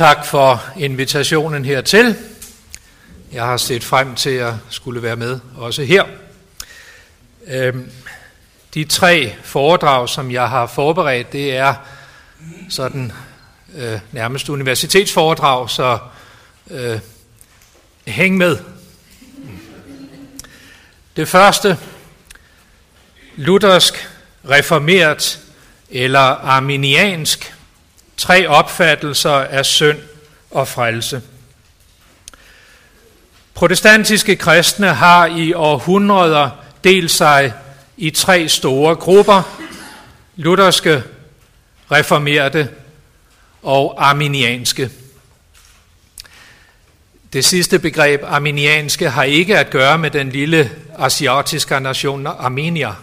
Tak for invitationen hertil. Jeg har set frem til at skulle være med også her. Øhm, de tre foredrag, som jeg har forberedt, det er sådan øh, nærmest universitetsforedrag, så øh, hæng med. Det første, luthersk, reformeret eller arminiansk, tre opfattelser af synd og frelse. Protestantiske kristne har i århundreder delt sig i tre store grupper, lutherske, reformerte og arminianske. Det sidste begreb, arminianske, har ikke at gøre med den lille asiatiske nation Armenia,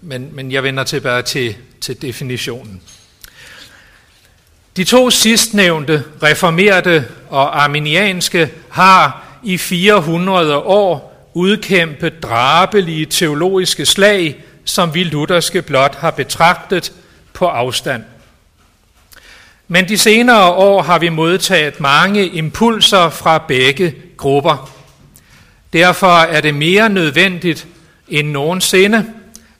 men, men jeg vender tilbage til, til definitionen. De to sidstnævnte, reformerte og arminianske, har i 400 år udkæmpet drabelige teologiske slag, som vi lutherske blot har betragtet på afstand. Men de senere år har vi modtaget mange impulser fra begge grupper. Derfor er det mere nødvendigt end nogensinde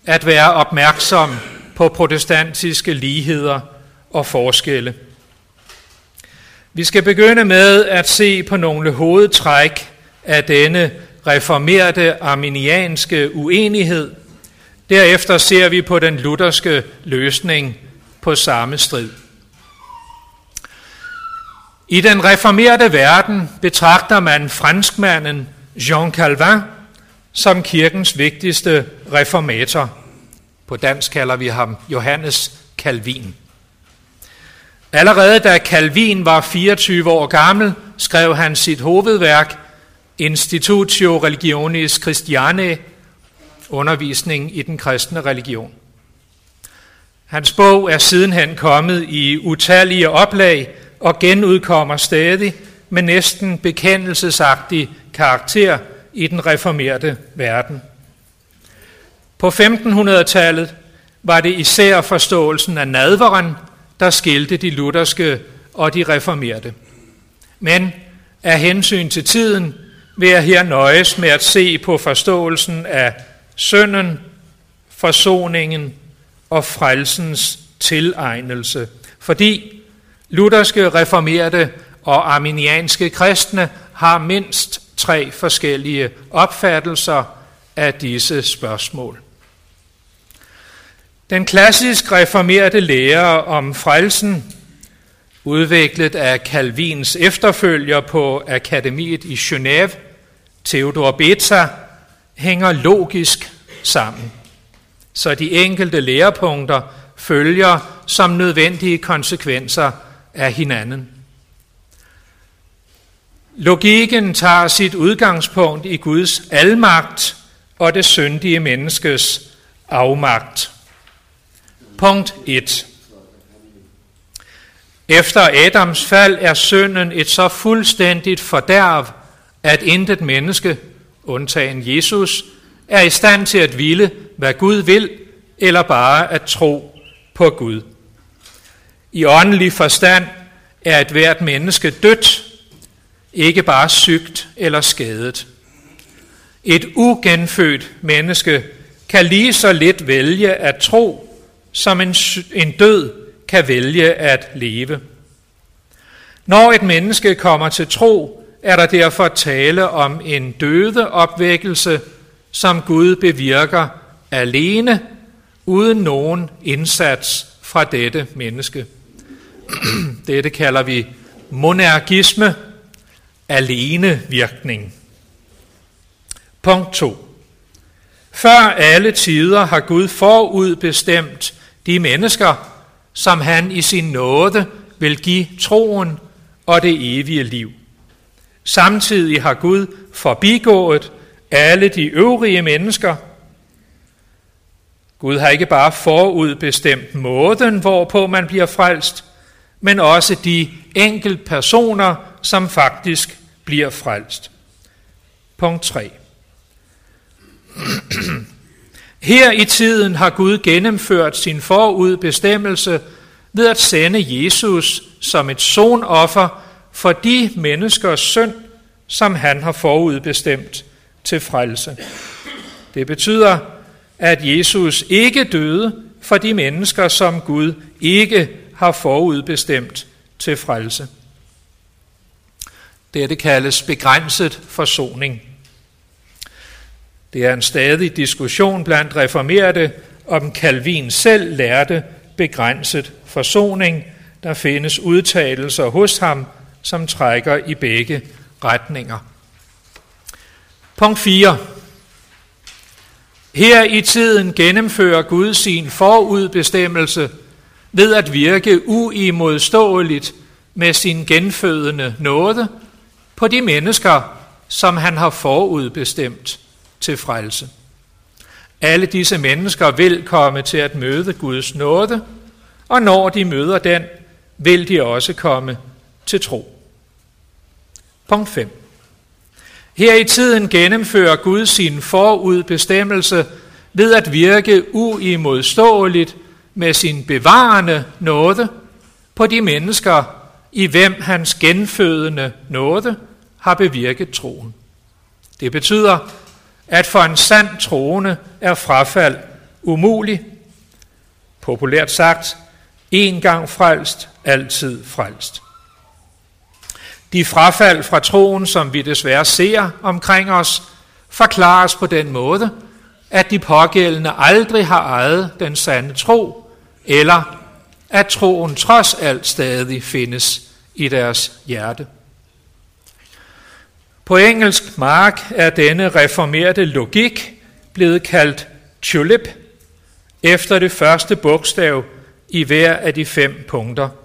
at være opmærksom på protestantiske ligheder og forskelle. Vi skal begynde med at se på nogle hovedtræk af denne reformerte arminianske uenighed. Derefter ser vi på den lutherske løsning på samme strid. I den reformerte verden betragter man franskmanden Jean Calvin som kirkens vigtigste reformator. På dansk kalder vi ham Johannes Calvin. Allerede da Calvin var 24 år gammel, skrev han sit hovedværk Institutio Religionis Christianae, undervisning i den kristne religion. Hans bog er sidenhen kommet i utallige oplag og genudkommer stadig med næsten bekendelsesagtig karakter i den reformerte verden. På 1500-tallet var det især forståelsen af nadveren, der skilte de lutherske og de reformerte. Men af hensyn til tiden vil jeg her nøjes med at se på forståelsen af synden, forsoningen og frelsens tilegnelse. Fordi lutherske, reformerte og arminianske kristne har mindst tre forskellige opfattelser af disse spørgsmål. Den klassisk reformerte lære om frelsen, udviklet af Calvins efterfølger på akademiet i Genève, Theodor Beza, hænger logisk sammen, så de enkelte lærepunkter følger som nødvendige konsekvenser af hinanden. Logikken tager sit udgangspunkt i Guds almagt og det syndige menneskes afmagt. Punkt 1. Efter Adams fald er synden et så fuldstændigt fordærv, at intet menneske, undtagen Jesus, er i stand til at ville, hvad Gud vil, eller bare at tro på Gud. I åndelig forstand er et hvert menneske dødt, ikke bare sygt eller skadet. Et ugenfødt menneske kan lige så lidt vælge at tro som en, en død kan vælge at leve. Når et menneske kommer til tro, er der derfor tale om en døde opvækkelse, som Gud bevirker alene, uden nogen indsats fra dette menneske. Dette kalder vi monergisme, alene virkning. Punkt 2. Før alle tider har Gud forudbestemt de mennesker, som han i sin nåde vil give troen og det evige liv. Samtidig har Gud forbigået alle de øvrige mennesker. Gud har ikke bare forudbestemt måden, hvorpå man bliver frelst, men også de enkelte personer, som faktisk bliver frelst. Punkt 3. Her i tiden har Gud gennemført sin forudbestemmelse ved at sende Jesus som et sonoffer for de menneskers synd, som han har forudbestemt til frelse. Det betyder, at Jesus ikke døde for de mennesker, som Gud ikke har forudbestemt til frelse. Dette kaldes begrænset forsoning. Det er en stadig diskussion blandt reformerede, om Calvin selv lærte begrænset forsoning. Der findes udtalelser hos ham, som trækker i begge retninger. Punkt 4. Her i tiden gennemfører Gud sin forudbestemmelse ved at virke uimodståeligt med sin genfødende nåde på de mennesker, som han har forudbestemt til frelse. Alle disse mennesker vil komme til at møde Guds nåde, og når de møder den, vil de også komme til tro. Punkt 5. Her i tiden gennemfører Gud sin forudbestemmelse ved at virke uimodståeligt med sin bevarende nåde på de mennesker, i hvem hans genfødende nåde har bevirket troen. Det betyder, at for en sand troende er frafald umulig. Populært sagt, en gang frelst, altid frelst. De frafald fra troen, som vi desværre ser omkring os, forklares på den måde, at de pågældende aldrig har ejet den sande tro, eller at troen trods alt stadig findes i deres hjerte. På engelsk mark er denne reformerte logik blevet kaldt tulip, efter det første bogstav i hver af de fem punkter –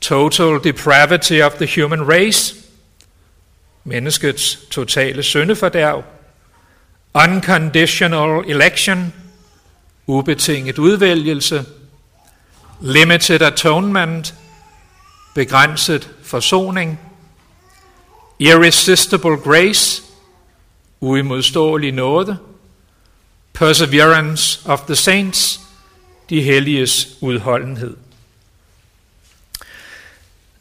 total depravity of the human race, menneskets totale syndefordærv, unconditional election, ubetinget udvælgelse, limited atonement, begrænset forsoning, irresistible grace, uimodståelig nåde, perseverance of the saints, de helliges udholdenhed.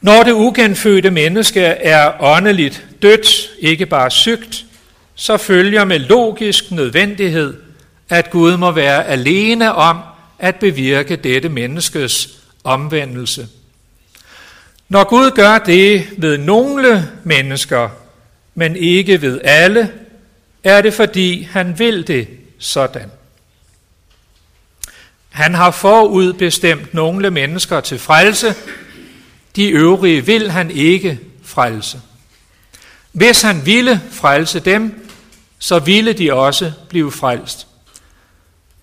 Når det ugenfødte menneske er åndeligt dødt, ikke bare sygt, så følger med logisk nødvendighed, at Gud må være alene om at bevirke dette menneskes omvendelse. Når Gud gør det ved nogle mennesker, men ikke ved alle, er det fordi han vil det sådan. Han har forudbestemt nogle mennesker til frelse, de øvrige vil han ikke frelse. Hvis han ville frelse dem, så ville de også blive frelst.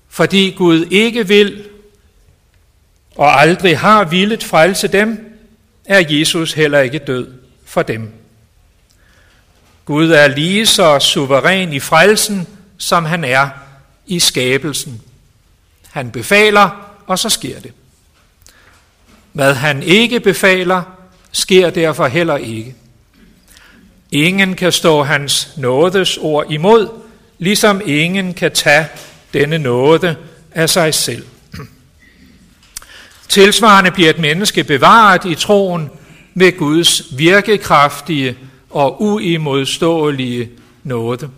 Fordi Gud ikke vil og aldrig har villet frelse dem, er Jesus heller ikke død for dem. Gud er lige så suveræn i frelsen, som han er i skabelsen. Han befaler, og så sker det. Hvad han ikke befaler, sker derfor heller ikke. Ingen kan stå hans nådes ord imod, ligesom ingen kan tage denne nåde af sig selv. Tilsvarende bliver et menneske bevaret i troen ved Guds virkekraftige og uimodståelige nåde.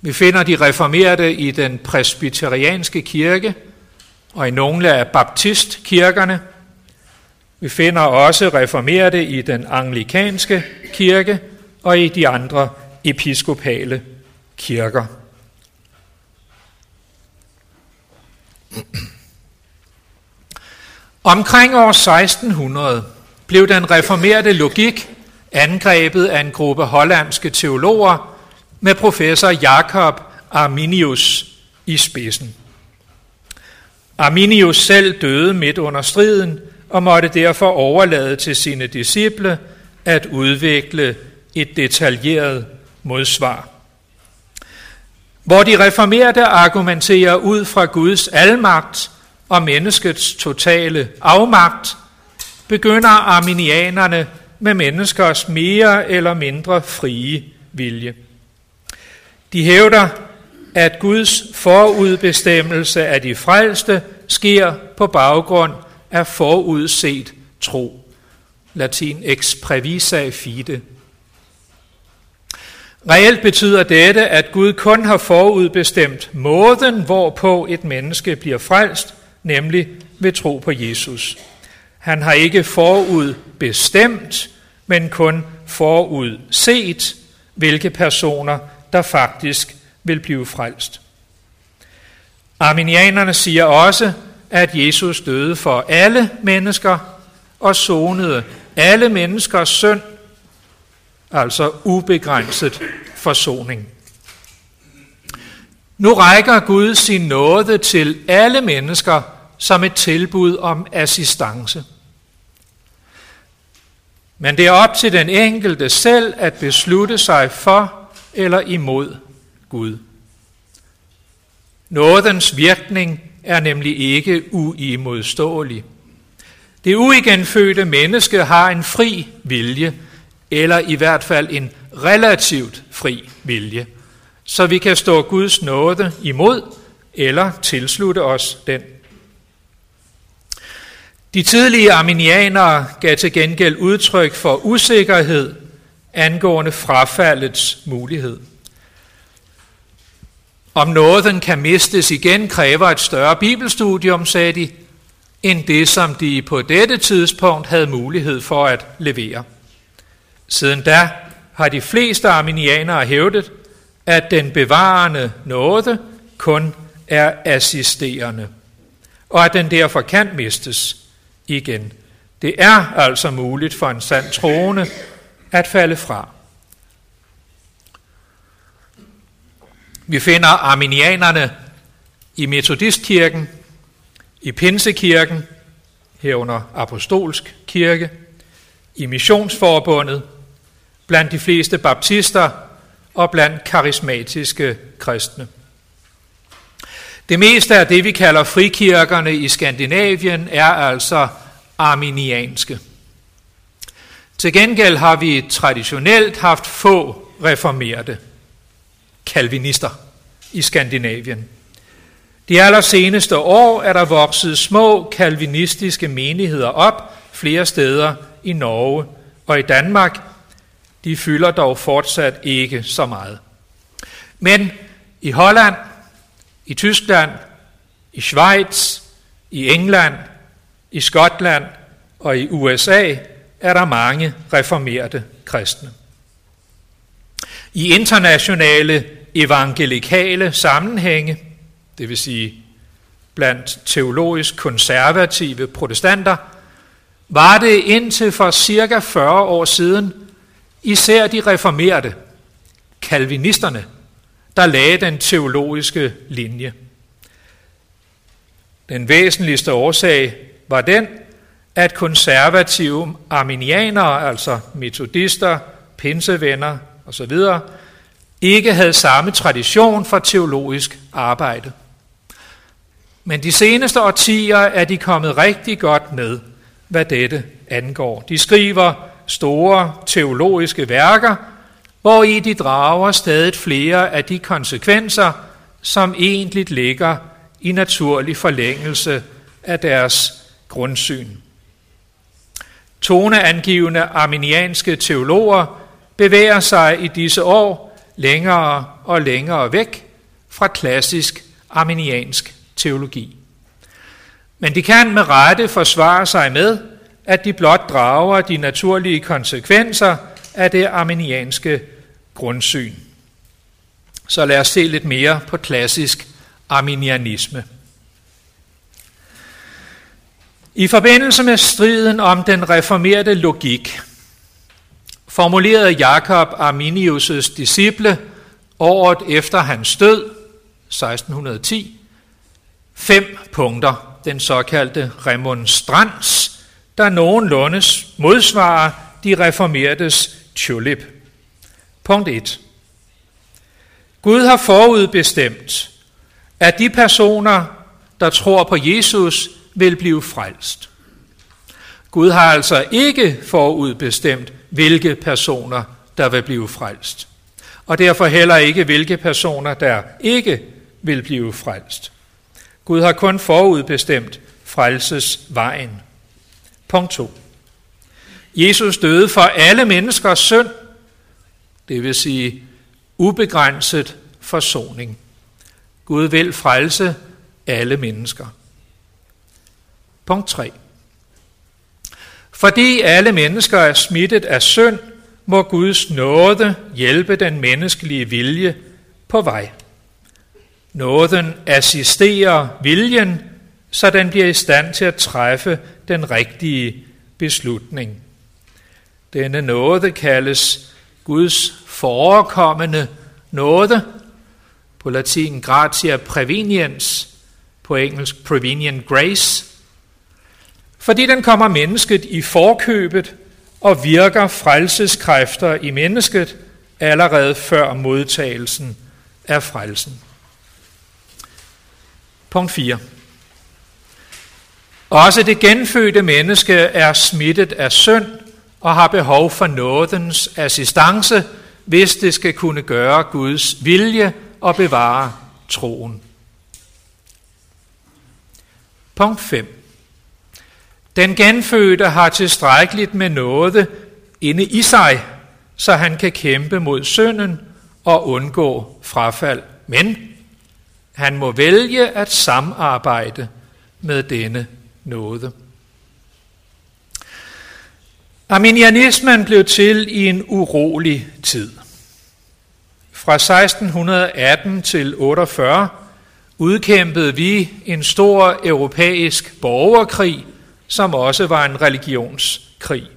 Vi finder de reformerede i den presbyterianske kirke – og i nogle af baptistkirkerne. Vi finder også reformerede i den anglikanske kirke og i de andre episkopale kirker. Omkring år 1600 blev den reformerede logik angrebet af en gruppe hollandske teologer med professor Jakob Arminius i spidsen. Arminius selv døde midt under striden og måtte derfor overlade til sine disciple at udvikle et detaljeret modsvar. Hvor de reformerede argumenterer ud fra Guds almagt og menneskets totale afmagt, begynder arminianerne med menneskers mere eller mindre frie vilje. De hævder, at Guds forudbestemmelse af de frelste sker på baggrund af forudset tro. Latin ex previsa fide. Reelt betyder dette, at Gud kun har forudbestemt måden, hvorpå et menneske bliver frelst, nemlig ved tro på Jesus. Han har ikke forudbestemt, men kun forudset, hvilke personer, der faktisk vil blive frelst. Arminianerne siger også, at Jesus døde for alle mennesker og sonede alle menneskers synd, altså ubegrænset forsoning. Nu rækker Gud sin nåde til alle mennesker som et tilbud om assistance. Men det er op til den enkelte selv at beslutte sig for eller imod Gud. Nådens virkning er nemlig ikke uimodståelig. Det uigenfødte menneske har en fri vilje, eller i hvert fald en relativt fri vilje, så vi kan stå Guds nåde imod eller tilslutte os den. De tidlige arminianere gav til gengæld udtryk for usikkerhed angående frafaldets mulighed. Om nåden kan mistes igen, kræver et større bibelstudium, sagde de, end det, som de på dette tidspunkt havde mulighed for at levere. Siden da har de fleste arminianere hævdet, at den bevarende nåde kun er assisterende, og at den derfor kan mistes igen. Det er altså muligt for en sand troende at falde fra. Vi finder arminianerne i metodistkirken, i pinsekirken, herunder apostolsk kirke, i missionsforbundet, blandt de fleste baptister og blandt karismatiske kristne. Det meste af det, vi kalder frikirkerne i Skandinavien, er altså arminianske. Til gengæld har vi traditionelt haft få reformerte kalvinister i Skandinavien. De allerseneste år er der vokset små kalvinistiske menigheder op flere steder i Norge og i Danmark. De fylder dog fortsat ikke så meget. Men i Holland, i Tyskland, i Schweiz, i England, i Skotland og i USA er der mange reformerte kristne. I internationale evangelikale sammenhænge, det vil sige blandt teologisk konservative protestanter, var det indtil for cirka 40 år siden især de reformerede, kalvinisterne, der lagde den teologiske linje. Den væsentligste årsag var den, at konservative arminianere, altså metodister, pinsevenner osv., ikke havde samme tradition for teologisk arbejde. Men de seneste årtier er de kommet rigtig godt med, hvad dette angår. De skriver store teologiske værker, hvor i de drager stadig flere af de konsekvenser, som egentlig ligger i naturlig forlængelse af deres grundsyn. Toneangivende arminianske teologer bevæger sig i disse år længere og længere væk fra klassisk arminiansk teologi. Men de kan med rette forsvare sig med, at de blot drager de naturlige konsekvenser af det arminianske grundsyn. Så lad os se lidt mere på klassisk arminianisme. I forbindelse med striden om den reformerede logik, formulerede Jakob Arminius' disciple året efter hans død, 1610, fem punkter, den såkaldte remonstrans, der nogenlunde modsvarer de reformertes tulip. Punkt 1. Gud har forudbestemt, at de personer, der tror på Jesus, vil blive frelst. Gud har altså ikke forudbestemt, hvilke personer, der vil blive frelst. Og derfor heller ikke, hvilke personer, der ikke vil blive frelst. Gud har kun forudbestemt frelsesvejen. Punkt 2. Jesus døde for alle menneskers synd, det vil sige ubegrænset forsoning. Gud vil frelse alle mennesker. Punkt 3. Fordi alle mennesker er smittet af synd, må Guds nåde hjælpe den menneskelige vilje på vej. Nåden assisterer viljen, så den bliver i stand til at træffe den rigtige beslutning. Denne nåde kaldes Guds forekommende nåde, på latin gratia preveniens, på engelsk prevenient grace, fordi den kommer mennesket i forkøbet og virker frelseskræfter i mennesket allerede før modtagelsen af frelsen. Punkt 4. Også det genfødte menneske er smittet af synd og har behov for nådens assistance, hvis det skal kunne gøre Guds vilje og bevare troen. Punkt 5. Den genfødte har tilstrækkeligt med noget inde i sig, så han kan kæmpe mod synden og undgå frafald. Men han må vælge at samarbejde med denne nåde. Arminianismen blev til i en urolig tid. Fra 1618 til 48 udkæmpede vi en stor europæisk borgerkrig som også var en religionskrig.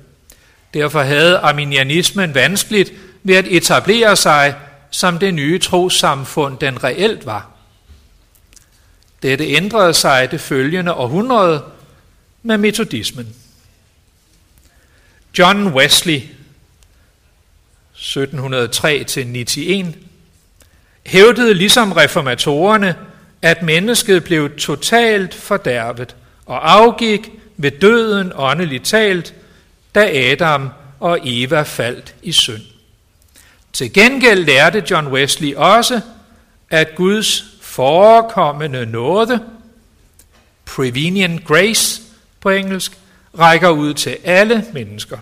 Derfor havde arminianismen vanskeligt ved at etablere sig som det nye trosamfund, den reelt var. Dette ændrede sig det følgende århundrede med metodismen. John Wesley, 1703-91, hævdede ligesom reformatorerne, at mennesket blev totalt fordærvet og afgik ved døden åndeligt talt, da Adam og Eva faldt i synd. Til gengæld lærte John Wesley også, at Guds forekommende nåde, prevenient grace på engelsk, rækker ud til alle mennesker.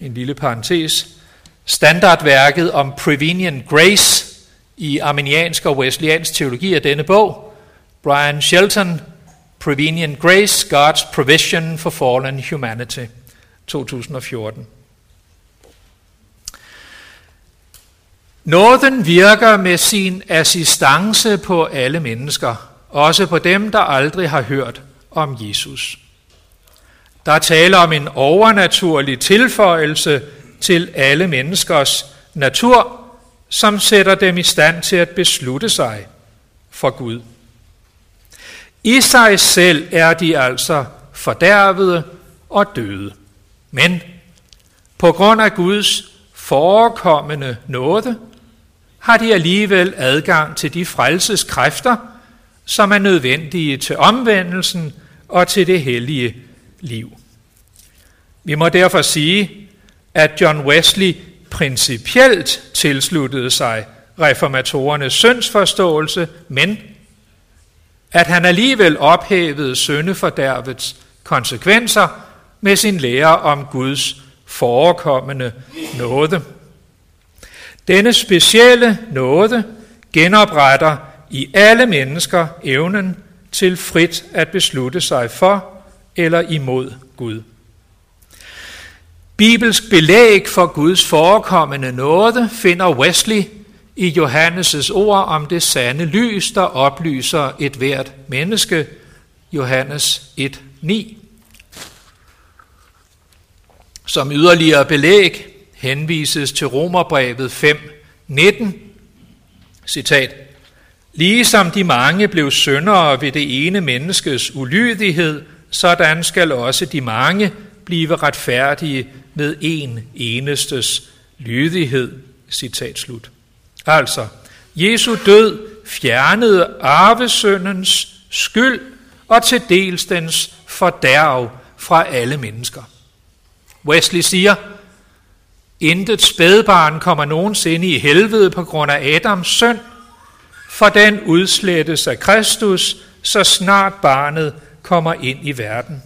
En lille parentes. Standardværket om prevenient grace i arminiansk og wesleyansk teologi er denne bog. Brian Shelton Prevenient Grace, God's Provision for Fallen Humanity, 2014. Nåden virker med sin assistance på alle mennesker, også på dem, der aldrig har hørt om Jesus. Der taler om en overnaturlig tilføjelse til alle menneskers natur, som sætter dem i stand til at beslutte sig for Gud. I sig selv er de altså fordærvede og døde. Men på grund af Guds forekommende nåde, har de alligevel adgang til de frelseskræfter, som er nødvendige til omvendelsen og til det hellige liv. Vi må derfor sige, at John Wesley principielt tilsluttede sig reformatorernes syndsforståelse, men at han alligevel ophævede syndefordærvets konsekvenser med sin lære om Guds forekommende nåde. Denne specielle nåde genopretter i alle mennesker evnen til frit at beslutte sig for eller imod Gud. Bibelsk belæg for Guds forekommende nåde finder Wesley i Johannes' ord om det sande lys, der oplyser et hvert menneske, Johannes 1.9. Som yderligere belæg henvises til Romerbrevet 5.19, citat, Ligesom de mange blev syndere ved det ene menneskes ulydighed, sådan skal også de mange blive retfærdige med en enestes lydighed. Citat slut. Altså, Jesu død fjernede arvesyndens skyld og til dels dens fordærv fra alle mennesker. Wesley siger, intet spædbarn kommer nogensinde i helvede på grund af Adams synd, for den udslettes af Kristus, så snart barnet kommer ind i verden.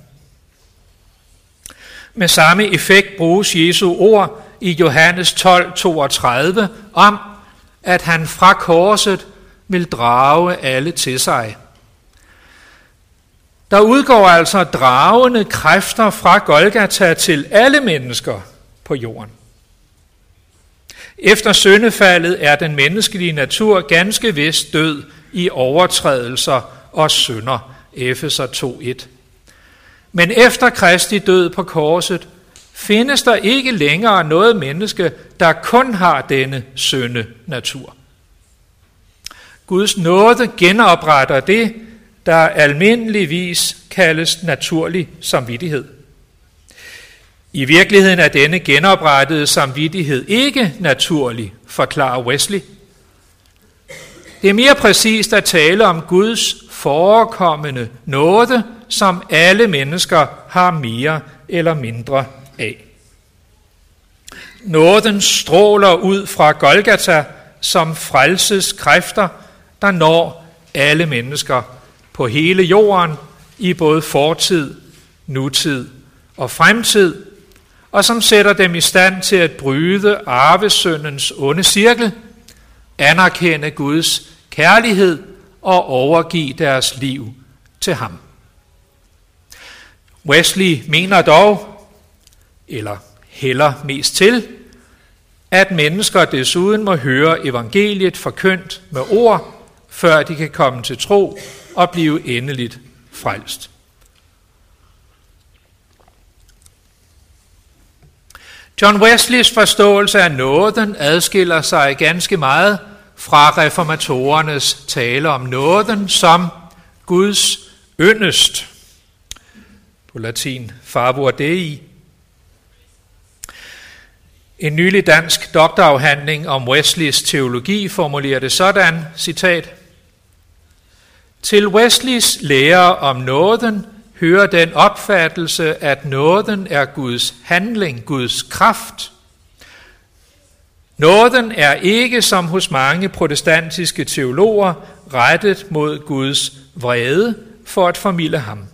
Med samme effekt bruges Jesu ord i Johannes 12, 32 om, at han fra korset vil drage alle til sig. Der udgår altså dragende kræfter fra Golgata til alle mennesker på jorden. Efter syndefaldet er den menneskelige natur ganske vist død i overtrædelser og synder. Efeser 2.1. Men efter Kristi død på korset, findes der ikke længere noget menneske, der kun har denne synde natur. Guds nåde genopretter det, der almindeligvis kaldes naturlig samvittighed. I virkeligheden er denne genoprettede samvittighed ikke naturlig, forklarer Wesley. Det er mere præcist at tale om Guds forekommende nåde, som alle mennesker har mere eller mindre af. Nåden stråler ud fra Golgata som frelses kræfter, der når alle mennesker på hele jorden i både fortid, nutid og fremtid, og som sætter dem i stand til at bryde arvesyndens onde cirkel, anerkende Guds kærlighed og overgive deres liv til ham. Wesley mener dog, eller heller mest til, at mennesker desuden må høre evangeliet forkyndt med ord, før de kan komme til tro og blive endeligt frelst. John Wesleys forståelse af nåden adskiller sig ganske meget fra reformatorernes tale om nåden som Guds yndest. På latin favor dei. En nylig dansk doktorafhandling om Wesleys teologi formulerer det sådan, citat, Til Wesleys lære om nåden hører den opfattelse, at nåden er Guds handling, Guds kraft. Nåden er ikke, som hos mange protestantiske teologer, rettet mod Guds vrede for at formidle ham.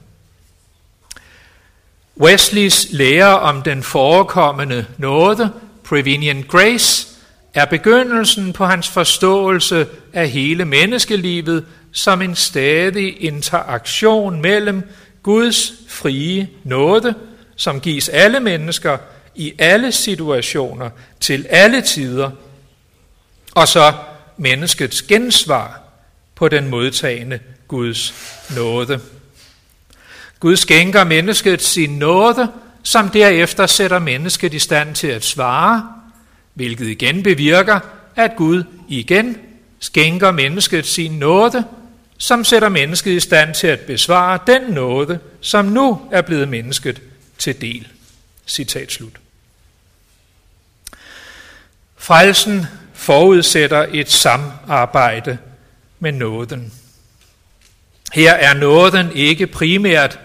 Wesleys lære om den forekommende nåde, prevenient grace, er begyndelsen på hans forståelse af hele menneskelivet som en stadig interaktion mellem Guds frie nåde, som gives alle mennesker i alle situationer, til alle tider, og så menneskets gensvar på den modtagende Guds nåde. Gud skænker mennesket sin nåde, som derefter sætter mennesket i stand til at svare, hvilket igen bevirker, at Gud igen skænker mennesket sin nåde, som sætter mennesket i stand til at besvare den nåde, som nu er blevet mennesket til del. Citat slut. Frelsen forudsætter et samarbejde med nåden. Her er nåden ikke primært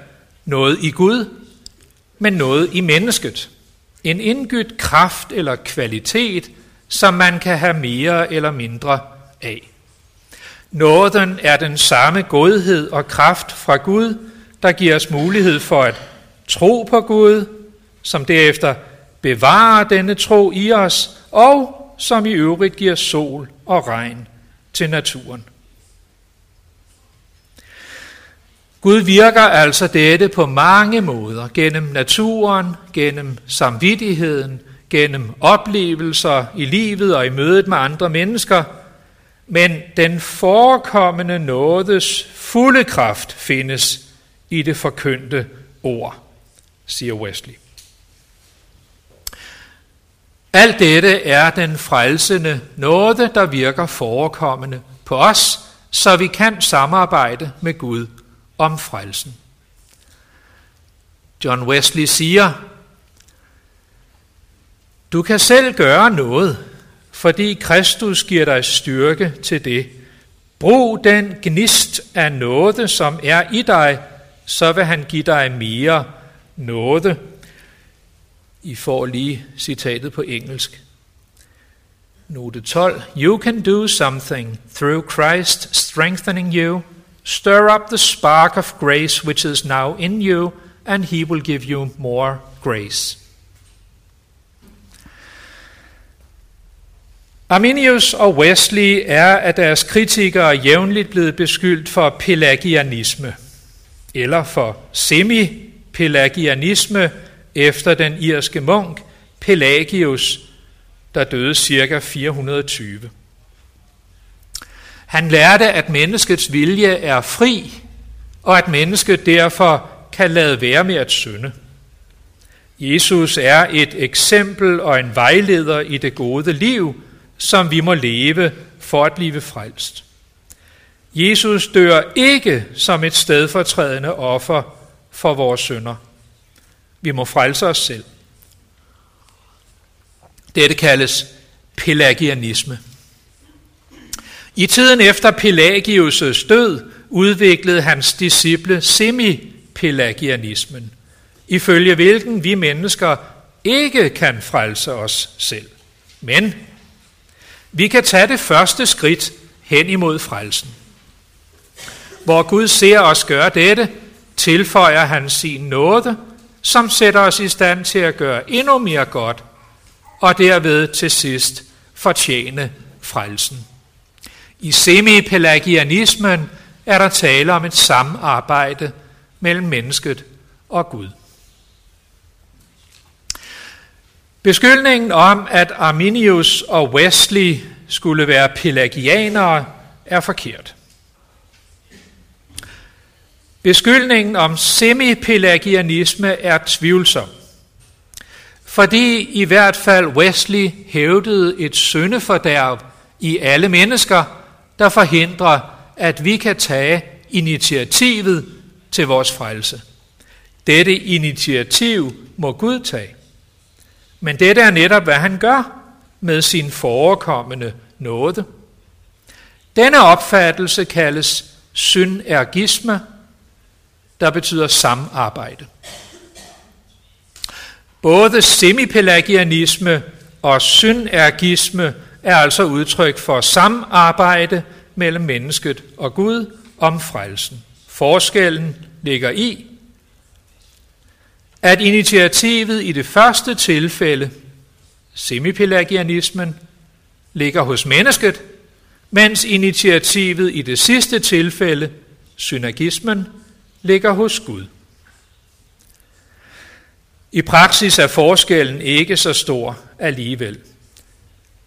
noget i Gud, men noget i mennesket. En indgydt kraft eller kvalitet, som man kan have mere eller mindre af. Nåden er den samme godhed og kraft fra Gud, der giver os mulighed for at tro på Gud, som derefter bevarer denne tro i os, og som i øvrigt giver sol og regn til naturen. Gud virker altså dette på mange måder, gennem naturen, gennem samvittigheden, gennem oplevelser i livet og i mødet med andre mennesker – men den forekommende nådes fulde kraft findes i det forkyndte ord, siger Wesley. Alt dette er den frelsende nåde, der virker forekommende på os, så vi kan samarbejde med Gud om frelsen. John Wesley siger, du kan selv gøre noget, fordi Kristus giver dig styrke til det. Brug den gnist af nåde, som er i dig, så vil han give dig mere nåde. I får lige citatet på engelsk. Note 12. You can do something through Christ strengthening you. Stir up the spark of grace which is now in you, and he will give you more grace. Arminius og Wesley er af deres kritikere jævnligt blevet beskyldt for pelagianisme, eller for semi-pelagianisme efter den irske munk Pelagius, der døde ca. 420. Han lærte, at menneskets vilje er fri, og at mennesket derfor kan lade være med at synde. Jesus er et eksempel og en vejleder i det gode liv, som vi må leve for at blive frelst. Jesus dør ikke som et stedfortrædende offer for vores synder. Vi må frelse os selv. Dette kaldes pelagianisme. I tiden efter Pelagius' død udviklede hans disciple semi-pelagianismen, ifølge hvilken vi mennesker ikke kan frelse os selv. Men vi kan tage det første skridt hen imod frelsen. Hvor Gud ser os gøre dette, tilføjer han sin nåde, som sætter os i stand til at gøre endnu mere godt, og derved til sidst fortjene frelsen. I semipelagianismen er der tale om et samarbejde mellem mennesket og Gud. Beskyldningen om, at Arminius og Wesley skulle være pelagianere, er forkert. Beskyldningen om semipelagianisme er tvivlsom, fordi i hvert fald Wesley hævdede et syndefordærv i alle mennesker, der forhindrer, at vi kan tage initiativet til vores frelse. Dette initiativ må Gud tage. Men dette er netop, hvad han gør med sin forekommende nåde. Denne opfattelse kaldes synergisme, der betyder samarbejde. Både semipelagianisme og synergisme er altså udtryk for samarbejde mellem mennesket og Gud om frelsen. Forskellen ligger i, at initiativet i det første tilfælde, semipelagianismen, ligger hos mennesket, mens initiativet i det sidste tilfælde, synergismen, ligger hos Gud. I praksis er forskellen ikke så stor alligevel.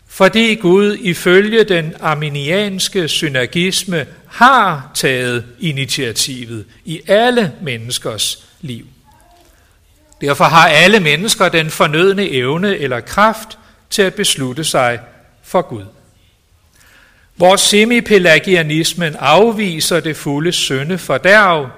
Fordi Gud ifølge den arminianske synergisme har taget initiativet i alle menneskers liv. Derfor har alle mennesker den fornødne evne eller kraft til at beslutte sig for Gud. Hvor semipelagianismen afviser det fulde synde fordærv,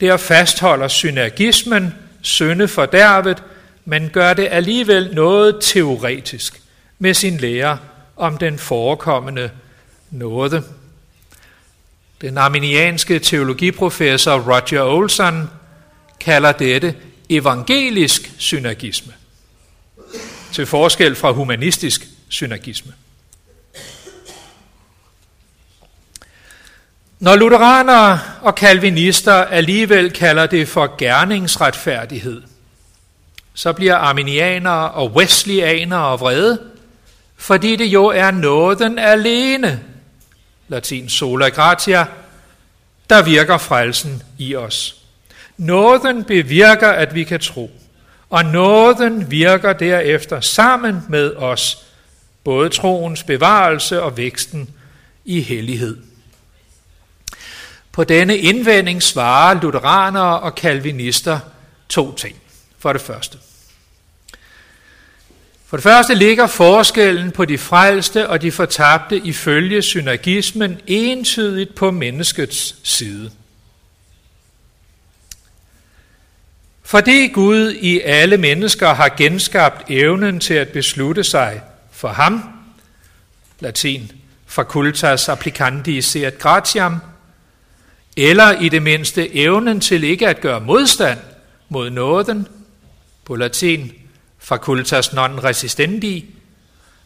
der fastholder synergismen synde fordærvet, men gør det alligevel noget teoretisk med sin lære om den forekommende nåde. Den arminianske teologiprofessor Roger Olson kalder dette evangelisk synergisme, til forskel fra humanistisk synergisme. Når lutheranere og kalvinister alligevel kalder det for gerningsretfærdighed, så bliver arminianere og wesleyanere vrede, fordi det jo er nåden alene, latin sola gratia, der virker frelsen i os. Nåden bevirker, at vi kan tro, og nåden virker derefter sammen med os, både troens bevarelse og væksten i hellighed. På denne indvending svarer lutheranere og kalvinister to ting. For det første. For det første ligger forskellen på de frelste og de fortabte ifølge synergismen entydigt på menneskets side. Fordi Gud i alle mennesker har genskabt evnen til at beslutte sig for ham, latin facultas applicandi seat gratiam, eller i det mindste evnen til ikke at gøre modstand mod nåden, på latin facultas non resistendi,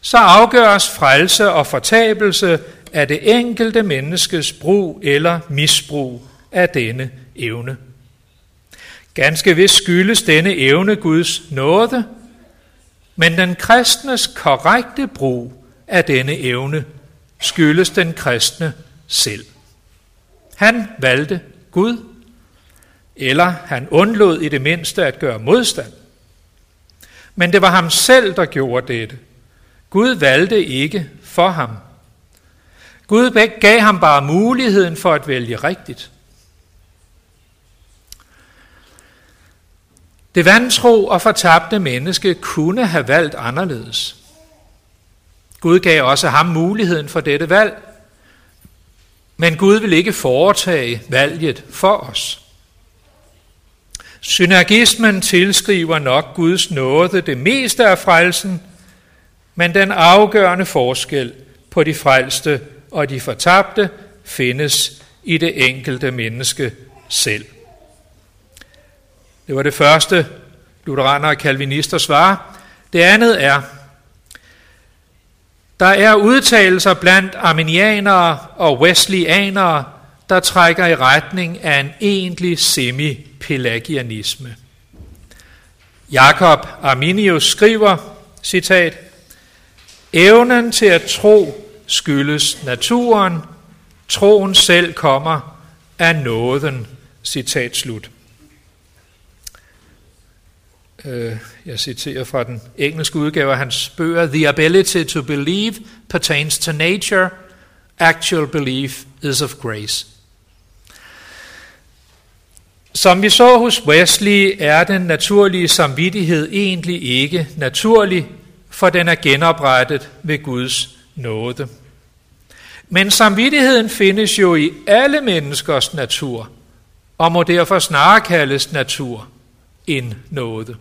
så afgøres frelse og fortabelse af det enkelte menneskes brug eller misbrug af denne evne. Ganske vist skyldes denne evne Guds nåde, men den kristnes korrekte brug af denne evne skyldes den kristne selv. Han valgte Gud, eller han undlod i det mindste at gøre modstand. Men det var ham selv, der gjorde dette. Gud valgte ikke for ham. Gud gav ham bare muligheden for at vælge rigtigt. Det vantro og fortabte menneske kunne have valgt anderledes. Gud gav også ham muligheden for dette valg, men Gud vil ikke foretage valget for os. Synergismen tilskriver nok Guds nåde det meste af frelsen, men den afgørende forskel på de frelste og de fortabte findes i det enkelte menneske selv. Det var det første, lutheraner og kalvinister svarer. Det andet er, der er udtalelser blandt arminianere og wesleyanere, der trækker i retning af en egentlig semi-pelagianisme. Jakob Arminius skriver, citat, Evnen til at tro skyldes naturen, troen selv kommer af nåden, citat slut. Øh, jeg citerer fra den engelske udgave af hans bøger. The ability to believe pertains to nature. Actual belief is of grace. Som vi så hos Wesley, er den naturlige samvittighed egentlig ikke naturlig, for den er genoprettet ved Guds nåde. Men samvittigheden findes jo i alle menneskers natur, og må derfor snarere kaldes natur end nåde.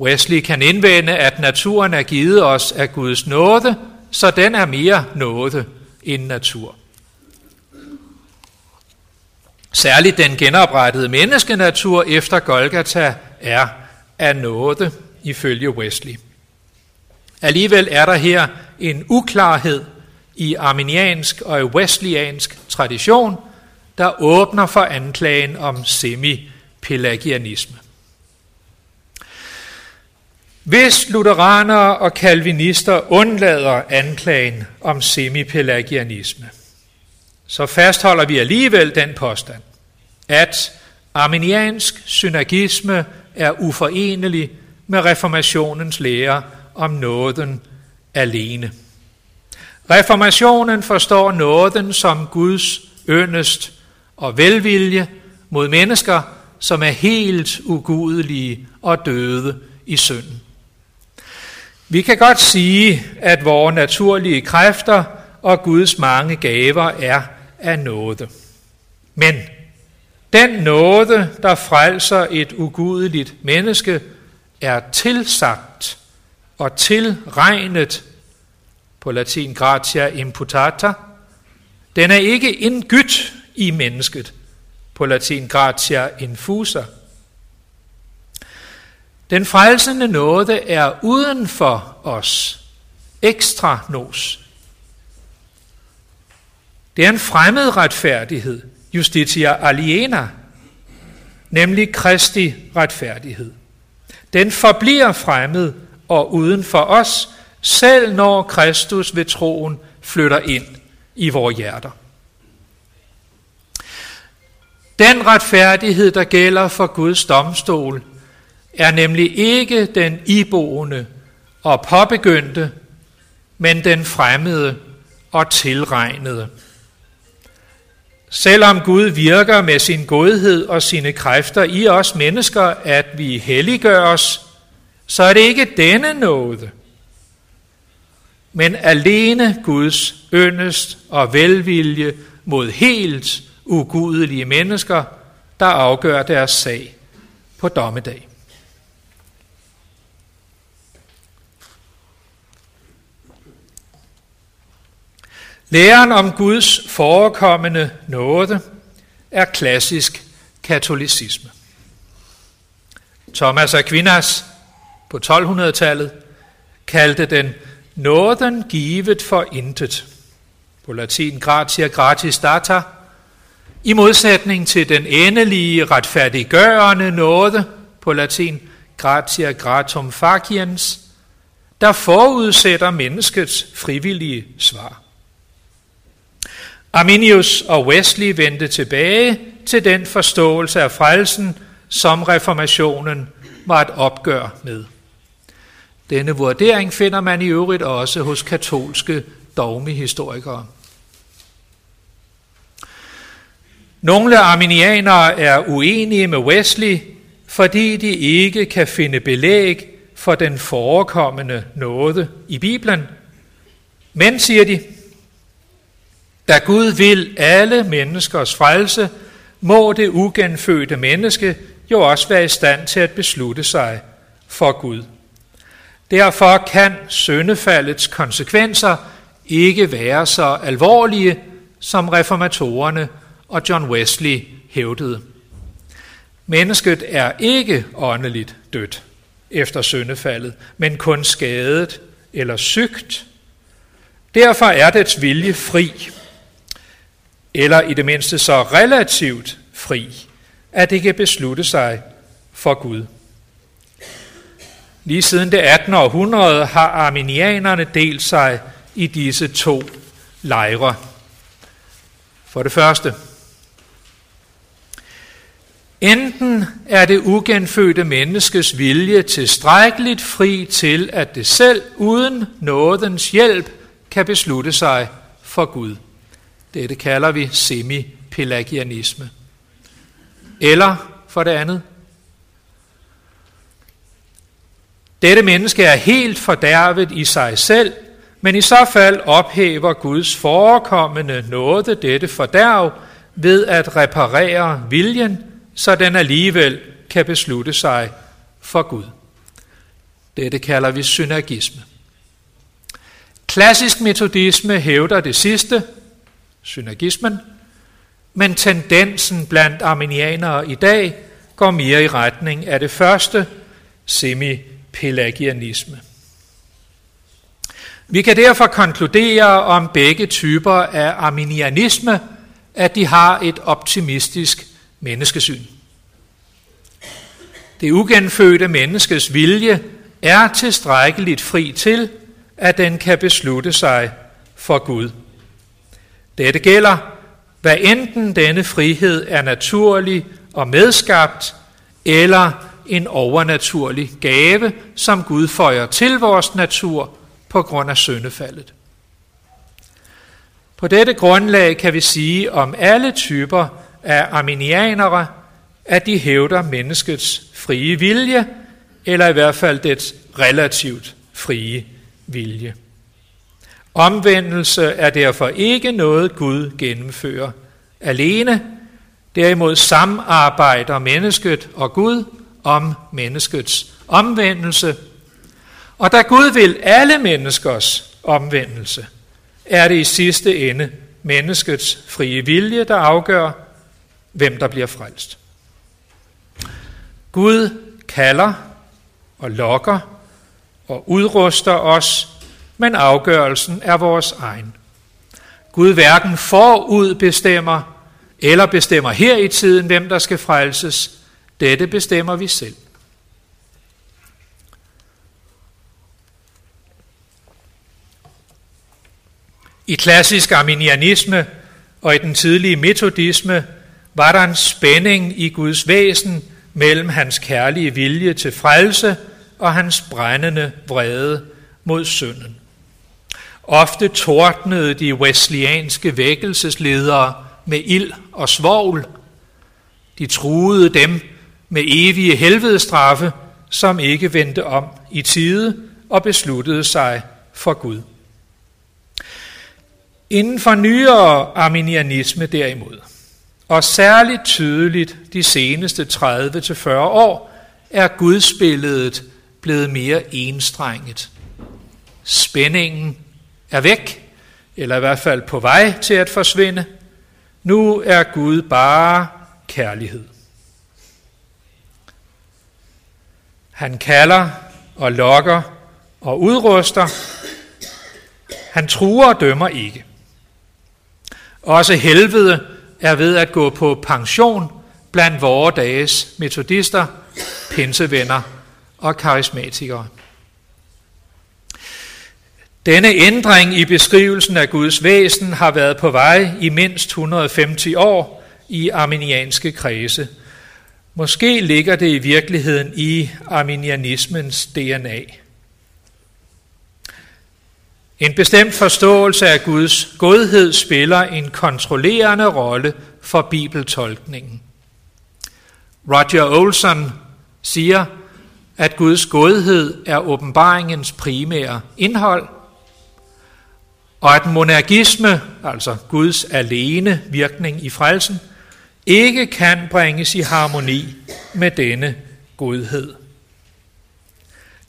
Wesley kan indvende, at naturen er givet os af Guds nåde, så den er mere nåde end natur. Særligt den genoprettede menneskenatur efter Golgata er af nåde, ifølge Wesley. Alligevel er der her en uklarhed i arminiansk og wesleyansk tradition, der åbner for anklagen om semi-pelagianisme. Hvis lutheranere og kalvinister undlader anklagen om semipelagianisme, så fastholder vi alligevel den påstand, at arminiansk synergisme er uforenelig med reformationens lære om nåden alene. Reformationen forstår nåden som Guds øndest og velvilje mod mennesker, som er helt ugudelige og døde i synden. Vi kan godt sige, at vores naturlige kræfter og Guds mange gaver er af nåde. Men den nåde, der frelser et ugudeligt menneske, er tilsagt og tilregnet på latin gratia imputata. Den er ikke indgydt i mennesket på latin gratia infusa. Den frelsende nåde er uden for os. Ekstra nos. Det er en fremmed retfærdighed, justitia aliena, nemlig Kristi retfærdighed. Den forbliver fremmed og uden for os, selv når Kristus ved troen flytter ind i vores hjerter. Den retfærdighed, der gælder for Guds domstol, er nemlig ikke den iboende og påbegyndte, men den fremmede og tilregnede. Selvom Gud virker med sin godhed og sine kræfter i os mennesker, at vi helliggør os, så er det ikke denne nåde, men alene Guds yndest og velvilje mod helt ugudelige mennesker, der afgør deres sag på dommedag. Læren om Guds forekommende nåde er klassisk katolicisme. Thomas Aquinas på 1200-tallet kaldte den nåden givet for intet. På latin gratia gratis data. I modsætning til den endelige retfærdiggørende nåde, på latin gratia gratum faciens, der forudsætter menneskets frivillige svar. Arminius og Wesley vendte tilbage til den forståelse af frelsen, som reformationen var et opgør med. Denne vurdering finder man i øvrigt også hos katolske dogmehistorikere. Nogle arminianere er uenige med Wesley, fordi de ikke kan finde belæg for den forekommende nåde i Bibelen. Men, siger de, da Gud vil alle menneskers frelse, må det ugenfødte menneske jo også være i stand til at beslutte sig for Gud. Derfor kan søndefaldets konsekvenser ikke være så alvorlige, som reformatorerne og John Wesley hævdede. Mennesket er ikke åndeligt dødt efter syndefaldet, men kun skadet eller sygt. Derfor er dets vilje fri, eller i det mindste så relativt fri, at det kan beslutte sig for Gud. Lige siden det 18. århundrede har arminianerne delt sig i disse to lejre. For det første, enten er det ugenfødte menneskes vilje tilstrækkeligt fri til, at det selv uden nådens hjælp kan beslutte sig for Gud. Dette kalder vi semi-pelagianisme. Eller for det andet, dette menneske er helt fordærvet i sig selv, men i så fald ophæver Guds forekommende nåde dette fordærv ved at reparere viljen, så den alligevel kan beslutte sig for Gud. Dette kalder vi synergisme. Klassisk metodisme hævder det sidste, synergismen, men tendensen blandt arminianere i dag går mere i retning af det første, semi-pelagianisme. Vi kan derfor konkludere om begge typer af arminianisme, at de har et optimistisk menneskesyn. Det ugenfødte menneskes vilje er tilstrækkeligt fri til, at den kan beslutte sig for Gud. Dette gælder, hvad enten denne frihed er naturlig og medskabt, eller en overnaturlig gave, som Gud føjer til vores natur på grund af syndefaldet. På dette grundlag kan vi sige om alle typer af arminianere, at de hævder menneskets frie vilje, eller i hvert fald dets relativt frie vilje. Omvendelse er derfor ikke noget Gud gennemfører alene, derimod samarbejder mennesket og Gud om menneskets omvendelse. Og da Gud vil alle menneskers omvendelse, er det i sidste ende menneskets frie vilje, der afgør, hvem der bliver frelst. Gud kalder og lokker og udruster os men afgørelsen er vores egen. Gud hverken forud bestemmer eller bestemmer her i tiden, hvem der skal frelses. Dette bestemmer vi selv. I klassisk arminianisme og i den tidlige metodisme var der en spænding i Guds væsen mellem hans kærlige vilje til frelse og hans brændende vrede mod synden. Ofte tordnede de wesleyanske vækkelsesledere med ild og svovl. De truede dem med evige helvedestraffe, som ikke vendte om i tide og besluttede sig for Gud. Inden for nyere arminianisme derimod, og særligt tydeligt de seneste 30-40 år, er gudsbilledet blevet mere enstrenget. Spændingen er væk, eller i hvert fald på vej til at forsvinde. Nu er Gud bare kærlighed. Han kalder og lokker og udruster. Han truer og dømmer ikke. Også helvede er ved at gå på pension blandt vore dages metodister, pinsevenner og karismatikere. Denne ændring i beskrivelsen af Guds væsen har været på vej i mindst 150 år i arminianske kredse. Måske ligger det i virkeligheden i arminianismens DNA. En bestemt forståelse af Guds godhed spiller en kontrollerende rolle for bibeltolkningen. Roger Olson siger, at Guds godhed er åbenbaringens primære indhold, og at monergisme, altså Guds alene virkning i frelsen, ikke kan bringes i harmoni med denne godhed.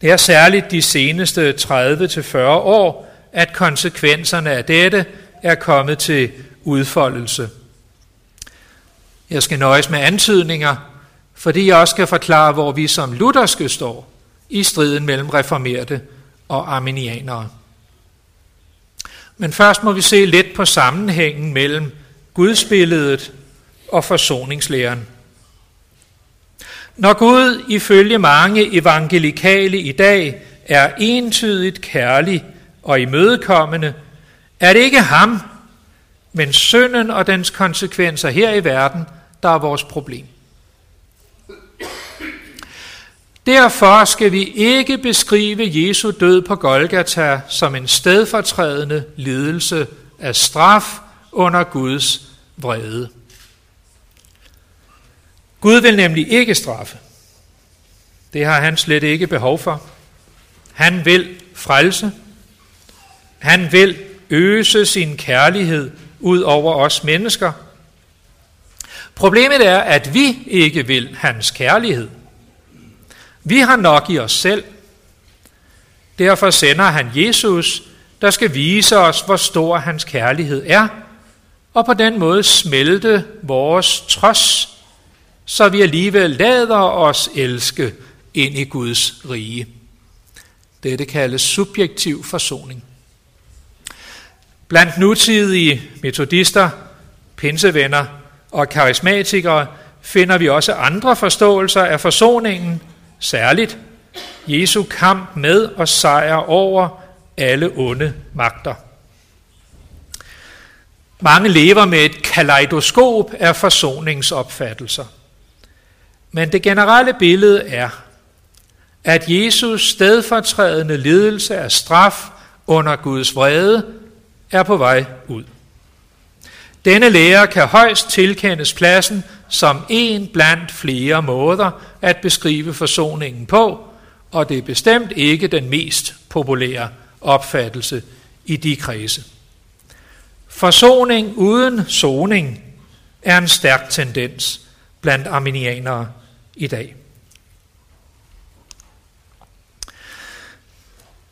Det er særligt de seneste 30-40 år, at konsekvenserne af dette er kommet til udfoldelse. Jeg skal nøjes med antydninger, fordi jeg også skal forklare, hvor vi som lutherske står i striden mellem reformerte og arminianere. Men først må vi se lidt på sammenhængen mellem gudsbilledet og forsoningslæren. Når Gud ifølge mange evangelikale i dag er entydigt kærlig og imødekommende, er det ikke ham, men synden og dens konsekvenser her i verden, der er vores problem. Derfor skal vi ikke beskrive Jesu død på Golgata som en stedfortrædende lidelse af straf under Guds vrede. Gud vil nemlig ikke straffe. Det har han slet ikke behov for. Han vil frelse. Han vil øse sin kærlighed ud over os mennesker. Problemet er, at vi ikke vil hans kærlighed. Vi har nok i os selv. Derfor sender han Jesus, der skal vise os, hvor stor hans kærlighed er, og på den måde smelte vores trods, så vi alligevel lader os elske ind i Guds rige. Dette kaldes subjektiv forsoning. Blandt nutidige metodister, pinsevenner og karismatikere finder vi også andre forståelser af forsoningen, Særligt Jesu kamp med og sejr over alle onde magter. Mange lever med et kaleidoskop af forsoningsopfattelser. Men det generelle billede er, at Jesus stedfortrædende lidelse af straf under Guds vrede er på vej ud. Denne lære kan højst tilkendes pladsen som en blandt flere måder at beskrive forsoningen på, og det er bestemt ikke den mest populære opfattelse i de kredse. Forsoning uden soning er en stærk tendens blandt arminianere i dag.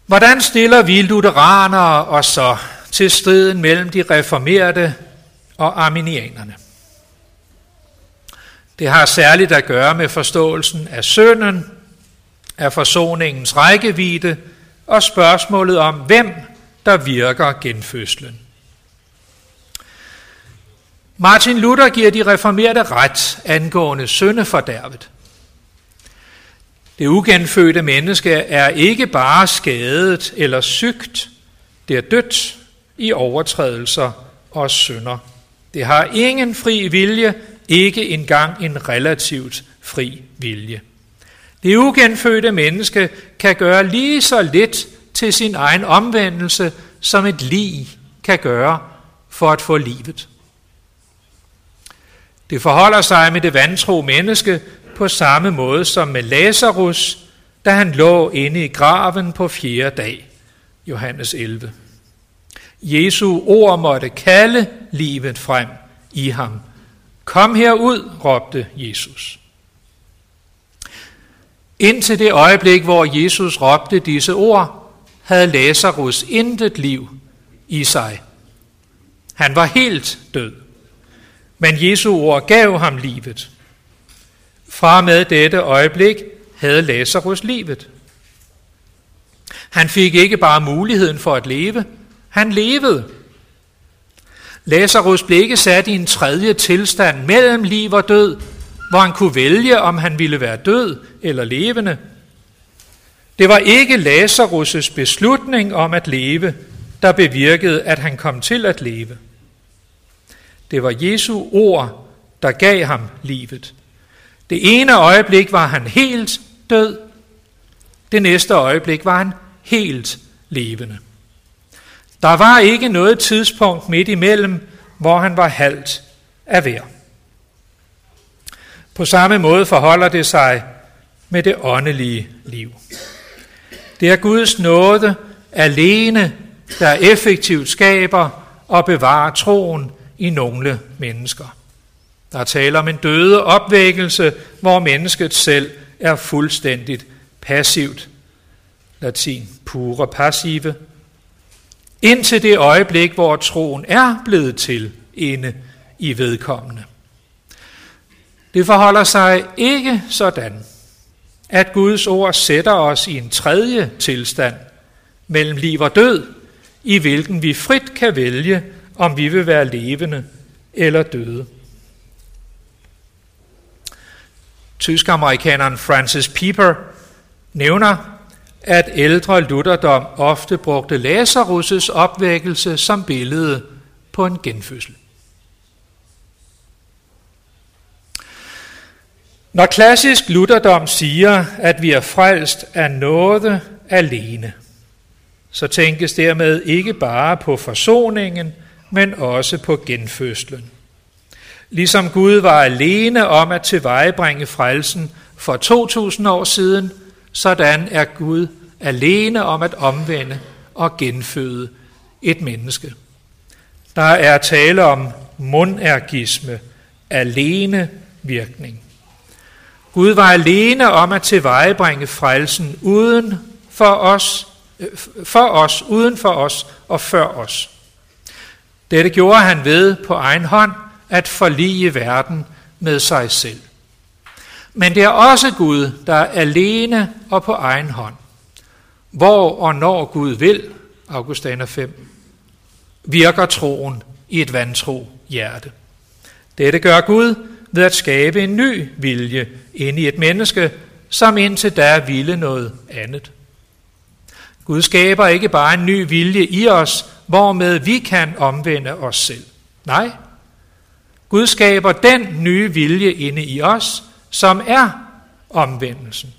Hvordan stiller vi lutheranere os så til striden mellem de reformerede og arminianerne? Det har særligt at gøre med forståelsen af synden, af forsoningens rækkevidde og spørgsmålet om, hvem der virker genfødslen. Martin Luther giver de reformerede ret angående syndefordærvet. Det ugenfødte menneske er ikke bare skadet eller sygt, det er dødt i overtrædelser og synder. Det har ingen fri vilje ikke engang en relativt fri vilje. Det ugenfødte menneske kan gøre lige så lidt til sin egen omvendelse, som et lig kan gøre for at få livet. Det forholder sig med det vantro menneske på samme måde som med Lazarus, da han lå inde i graven på fjerde dag. Johannes 11. Jesu ord måtte kalde livet frem i ham, Kom herud, råbte Jesus. Indtil det øjeblik, hvor Jesus råbte disse ord, havde Lazarus intet liv i sig. Han var helt død. Men Jesu ord gav ham livet. Fra med dette øjeblik havde Lazarus livet. Han fik ikke bare muligheden for at leve, han levede. Lazarus blev ikke sat i en tredje tilstand mellem liv og død, hvor han kunne vælge, om han ville være død eller levende. Det var ikke Lazarus' beslutning om at leve, der bevirkede, at han kom til at leve. Det var Jesu ord, der gav ham livet. Det ene øjeblik var han helt død, det næste øjeblik var han helt levende. Der var ikke noget tidspunkt midt imellem, hvor han var halvt af hver. På samme måde forholder det sig med det åndelige liv. Det er Guds nåde alene, der effektivt skaber og bevarer troen i nogle mennesker. Der taler om en døde opvækkelse, hvor mennesket selv er fuldstændigt passivt. Latin pure passive. Indtil det øjeblik, hvor troen er blevet til inde i vedkommende. Det forholder sig ikke sådan, at Guds ord sætter os i en tredje tilstand mellem liv og død, i hvilken vi frit kan vælge, om vi vil være levende eller døde. Tysk-amerikaneren Francis Pieper nævner, at ældre lutherdom ofte brugte Lazarus' opvækkelse som billede på en genfødsel. Når klassisk lutherdom siger, at vi er frelst af noget alene, så tænkes dermed ikke bare på forsoningen, men også på genfødslen. Ligesom Gud var alene om at tilvejebringe frelsen for 2000 år siden, sådan er Gud alene om at omvende og genføde et menneske. Der er tale om monergisme, alene virkning. Gud var alene om at tilvejebringe frelsen uden for os, øh, for os, uden for os og før os. Dette gjorde han ved på egen hånd at forlige verden med sig selv. Men det er også Gud, der er alene og på egen hånd. Hvor og når Gud vil, Augustaner 5, virker troen i et vantro hjerte. Dette gør Gud ved at skabe en ny vilje ind i et menneske, som indtil da ville noget andet. Gud skaber ikke bare en ny vilje i os, hvormed vi kan omvende os selv. Nej, Gud skaber den nye vilje inde i os, som er omvendelsen.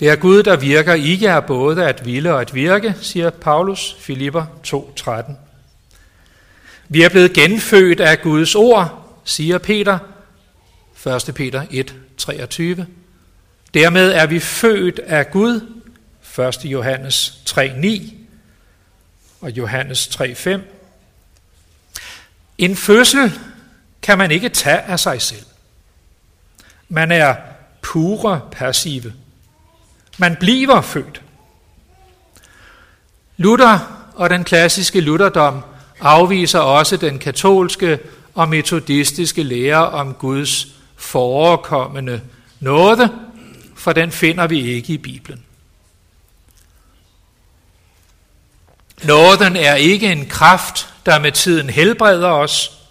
Det er Gud, der virker ikke er både at ville og at virke, siger Paulus, Filipper 2.13. Vi er blevet genfødt af Guds ord, siger Peter, 1. Peter 1.23. Dermed er vi født af Gud, 1. Johannes 3.9 og Johannes 3.5. En fødsel kan man ikke tage af sig selv. Man er pure passive. Man bliver født. Luther og den klassiske lutherdom afviser også den katolske og metodistiske lære om Guds forekommende nåde, for den finder vi ikke i Bibelen. Nåden er ikke en kraft, der med tiden helbreder os.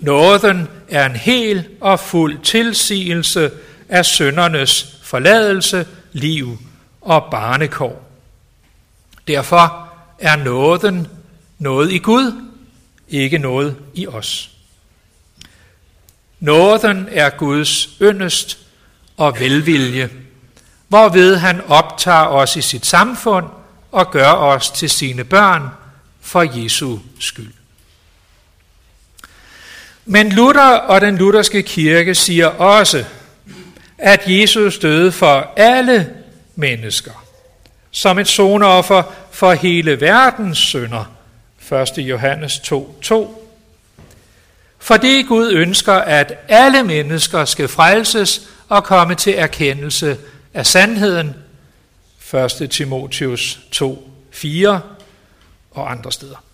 Nåden er en hel og fuld tilsigelse af søndernes forladelse, liv og barnekår. Derfor er nåden noget i Gud, ikke noget i os. Nåden er Guds yndest og velvilje, hvorved han optager os i sit samfund og gør os til sine børn for Jesu skyld. Men Luther og den lutherske kirke siger også, at Jesus døde for alle mennesker, som et sonoffer for hele verdens synder. 1. Johannes 2:2. Fordi Gud ønsker, at alle mennesker skal frelses og komme til erkendelse af sandheden. 1. Timotheus 2:4 og andre steder.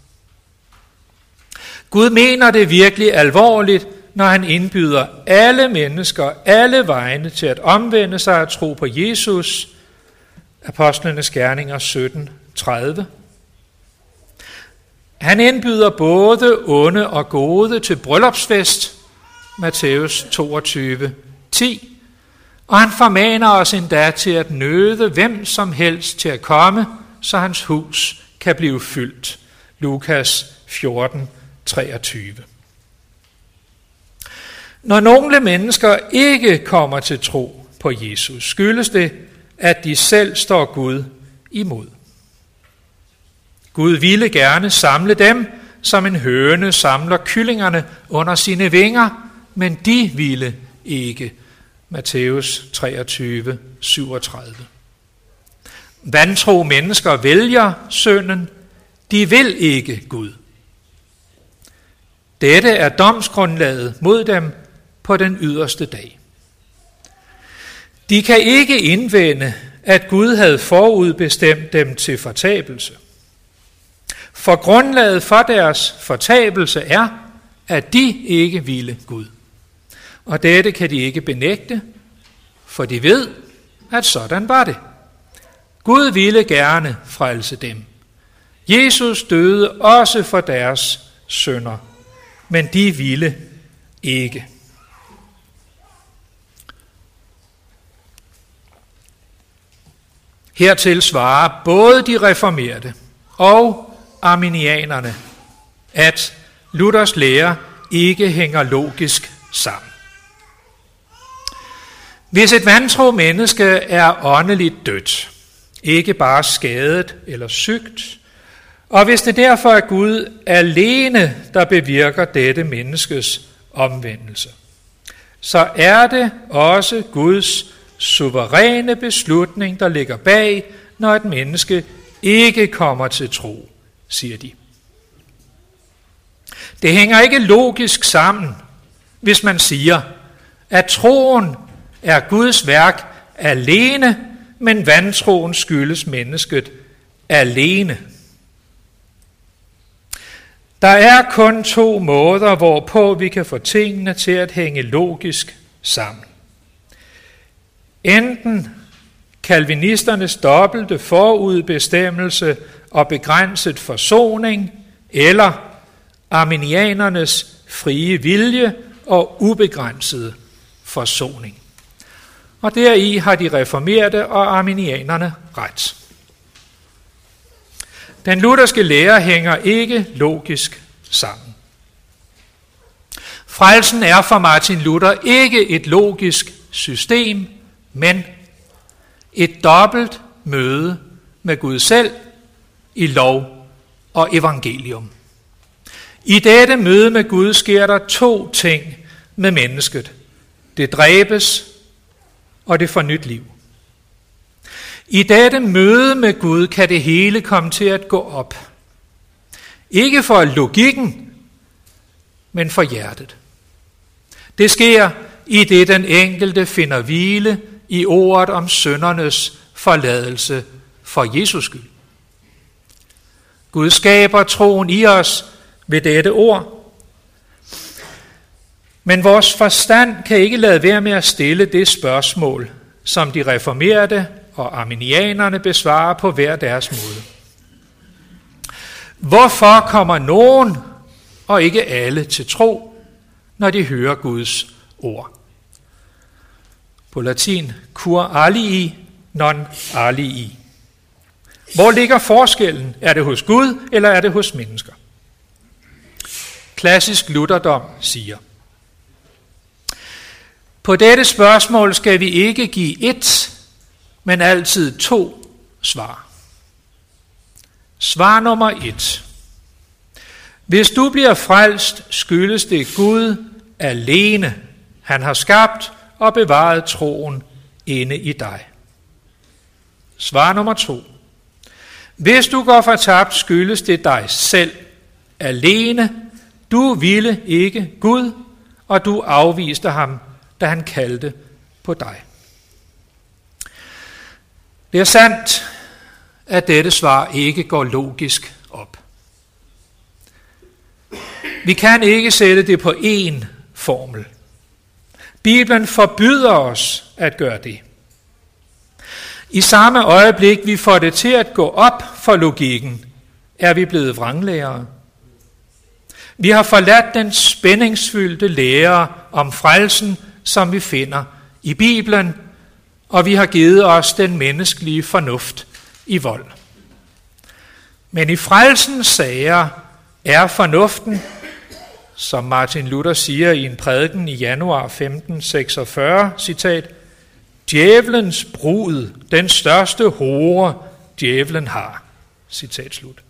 Gud mener det virkelig alvorligt, når han indbyder alle mennesker, alle vegne til at omvende sig og tro på Jesus, Apostlenes Gerninger 17, 30. Han indbyder både onde og gode til bryllupsfest, Matthæus 22, 10. Og han formaner os endda til at nøde hvem som helst til at komme, så hans hus kan blive fyldt. Lukas 14, 23. Når nogle mennesker ikke kommer til tro på Jesus, skyldes det, at de selv står Gud imod. Gud ville gerne samle dem, som en høne samler kyllingerne under sine vinger, men de ville ikke. Matthæus 23, 37. Vantro mennesker vælger sønnen, de vil ikke Gud. Dette er domsgrundlaget mod dem på den yderste dag. De kan ikke indvende, at Gud havde forudbestemt dem til fortabelse. For grundlaget for deres fortabelse er, at de ikke ville Gud. Og dette kan de ikke benægte, for de ved, at sådan var det. Gud ville gerne frelse dem. Jesus døde også for deres sønder, men de ville ikke. Hertil svarer både de reformerte og arminianerne, at Luthers lære ikke hænger logisk sammen. Hvis et vantro menneske er åndeligt dødt, ikke bare skadet eller sygt, og hvis det derfor er Gud alene, der bevirker dette menneskes omvendelse, så er det også Guds suveræne beslutning, der ligger bag, når et menneske ikke kommer til tro, siger de. Det hænger ikke logisk sammen, hvis man siger, at troen er Guds værk alene, men vantroen skyldes mennesket alene. Der er kun to måder, hvorpå vi kan få tingene til at hænge logisk sammen. Enten kalvinisternes dobbelte forudbestemmelse og begrænset forsoning, eller arminianernes frie vilje og ubegrænsede forsoning. Og deri har de reformerte og arminianerne ret. Den lutherske lære hænger ikke logisk sammen. Frelsen er for Martin Luther ikke et logisk system, men et dobbelt møde med Gud selv i lov og evangelium. I dette møde med Gud sker der to ting med mennesket. Det dræbes, og det får nyt liv. I dette møde med Gud kan det hele komme til at gå op. Ikke for logikken, men for hjertet. Det sker i det den enkelte finder hvile i ordet om søndernes forladelse for Jesus skyld. Gud skaber troen i os ved dette ord. Men vores forstand kan ikke lade være med at stille det spørgsmål, som de reformerede og arminianerne besvarer på hver deres måde. Hvorfor kommer nogen og ikke alle til tro, når de hører Guds ord? På latin, cur alii non alii. Hvor ligger forskellen? Er det hos Gud, eller er det hos mennesker? Klassisk lutherdom siger, på dette spørgsmål skal vi ikke give et, men altid to svar. Svar nummer et. Hvis du bliver frelst, skyldes det Gud alene. Han har skabt og bevaret troen inde i dig. Svar nummer to. Hvis du går fortabt, skyldes det dig selv alene. Du ville ikke Gud, og du afviste ham, da han kaldte på dig. Det er sandt, at dette svar ikke går logisk op. Vi kan ikke sætte det på én formel. Bibelen forbyder os at gøre det. I samme øjeblik, vi får det til at gå op for logikken, er vi blevet vranglærere. Vi har forladt den spændingsfyldte lære om frelsen, som vi finder i Bibelen, og vi har givet os den menneskelige fornuft i vold. Men i frelsens sager er fornuften, som Martin Luther siger i en prædiken i januar 1546, citat, Djævelens brud, den største hore, djævlen har. Citat slut.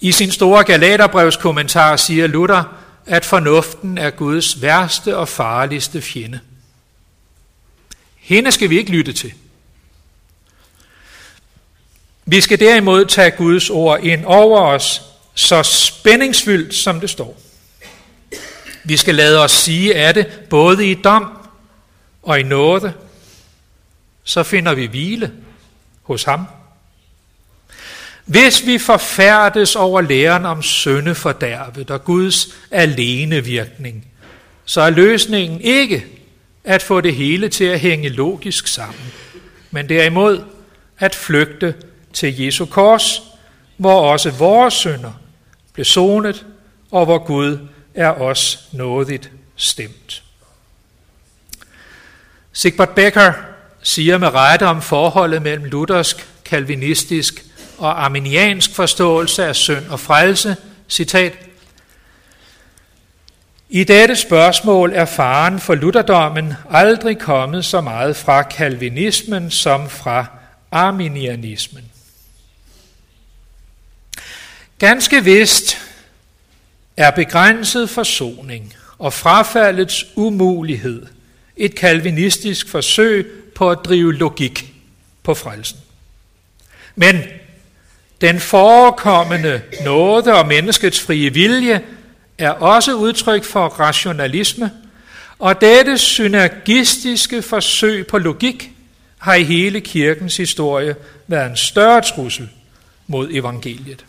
I sin store Galaterbrevskommentar siger Luther, at fornuften er Guds værste og farligste fjende. Hende skal vi ikke lytte til. Vi skal derimod tage Guds ord ind over os, så spændingsfyldt som det står. Vi skal lade os sige af det, både i dom og i nåde, så finder vi hvile hos ham. Hvis vi forfærdes over læren om syndefordærvet og Guds alene virkning, så er løsningen ikke at få det hele til at hænge logisk sammen, men derimod at flygte til Jesu kors, hvor også vores synder blev sonet, og hvor Gud er os nådigt stemt. Sigbert Becker siger med rette om forholdet mellem luthersk, kalvinistisk og arminiansk forståelse af synd og frelse, citat, i dette spørgsmål er faren for lutherdommen aldrig kommet så meget fra kalvinismen som fra arminianismen. Ganske vist er begrænset forsoning og frafaldets umulighed et kalvinistisk forsøg på at drive logik på frelsen. Men den forekommende nåde og menneskets frie vilje er også udtryk for rationalisme, og dette synergistiske forsøg på logik har i hele kirkens historie været en større trussel mod evangeliet.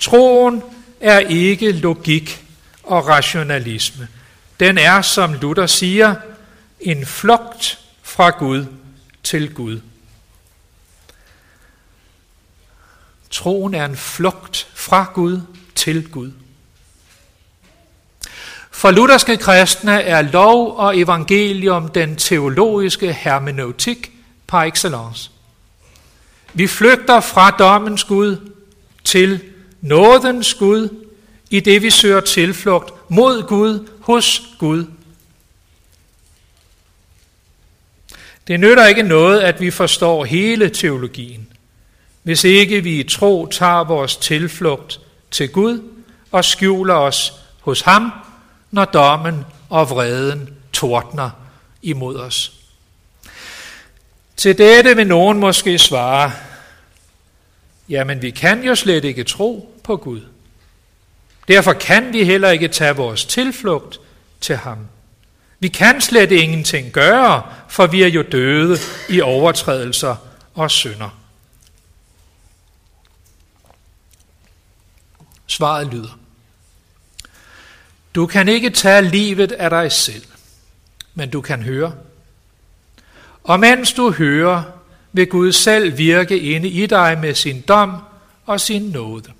Troen er ikke logik og rationalisme. Den er, som Luther siger, en flugt fra Gud til Gud. Troen er en flugt fra Gud til Gud. For lutherske kristne er lov og evangelium den teologiske hermeneutik par excellence. Vi flygter fra dommens Gud til nådens Gud, i det vi søger tilflugt mod Gud, hos Gud. Det nytter ikke noget, at vi forstår hele teologien, hvis ikke vi i tro tager vores tilflugt til Gud og skjuler os hos ham, når dommen og vreden tordner imod os. Til dette vil nogen måske svare, jamen vi kan jo slet ikke tro på Gud. Derfor kan vi heller ikke tage vores tilflugt til ham. Vi kan slet ingenting gøre, for vi er jo døde i overtrædelser og synder. Svaret lyder. Du kan ikke tage livet af dig selv, men du kan høre. Og mens du hører, vil Gud selv virke inde i dig med sin dom og sin nåde.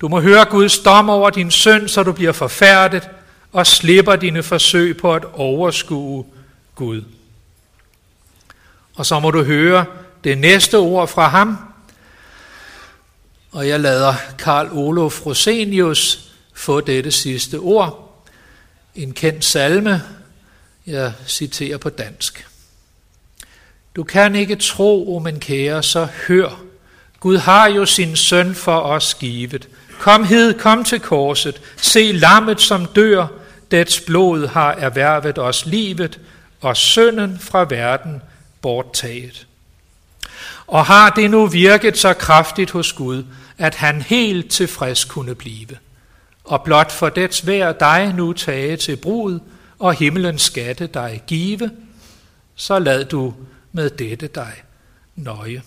Du må høre Guds dom over din synd, så du bliver forfærdet og slipper dine forsøg på at overskue Gud. Og så må du høre det næste ord fra ham, og jeg lader Karl Olof Rosenius få dette sidste ord. En kendt salme, jeg citerer på dansk. Du kan ikke tro, o min kære, så hør. Gud har jo sin søn for os givet. Kom hed, kom til korset. Se lammet, som dør. Dets blod har erhvervet os livet, og synden fra verden borttaget. Og har det nu virket så kraftigt hos Gud, at han helt tilfreds kunne blive. Og blot for dets vær dig nu tage til brud, og himmelens skatte dig give, så lad du med dette dig nøje.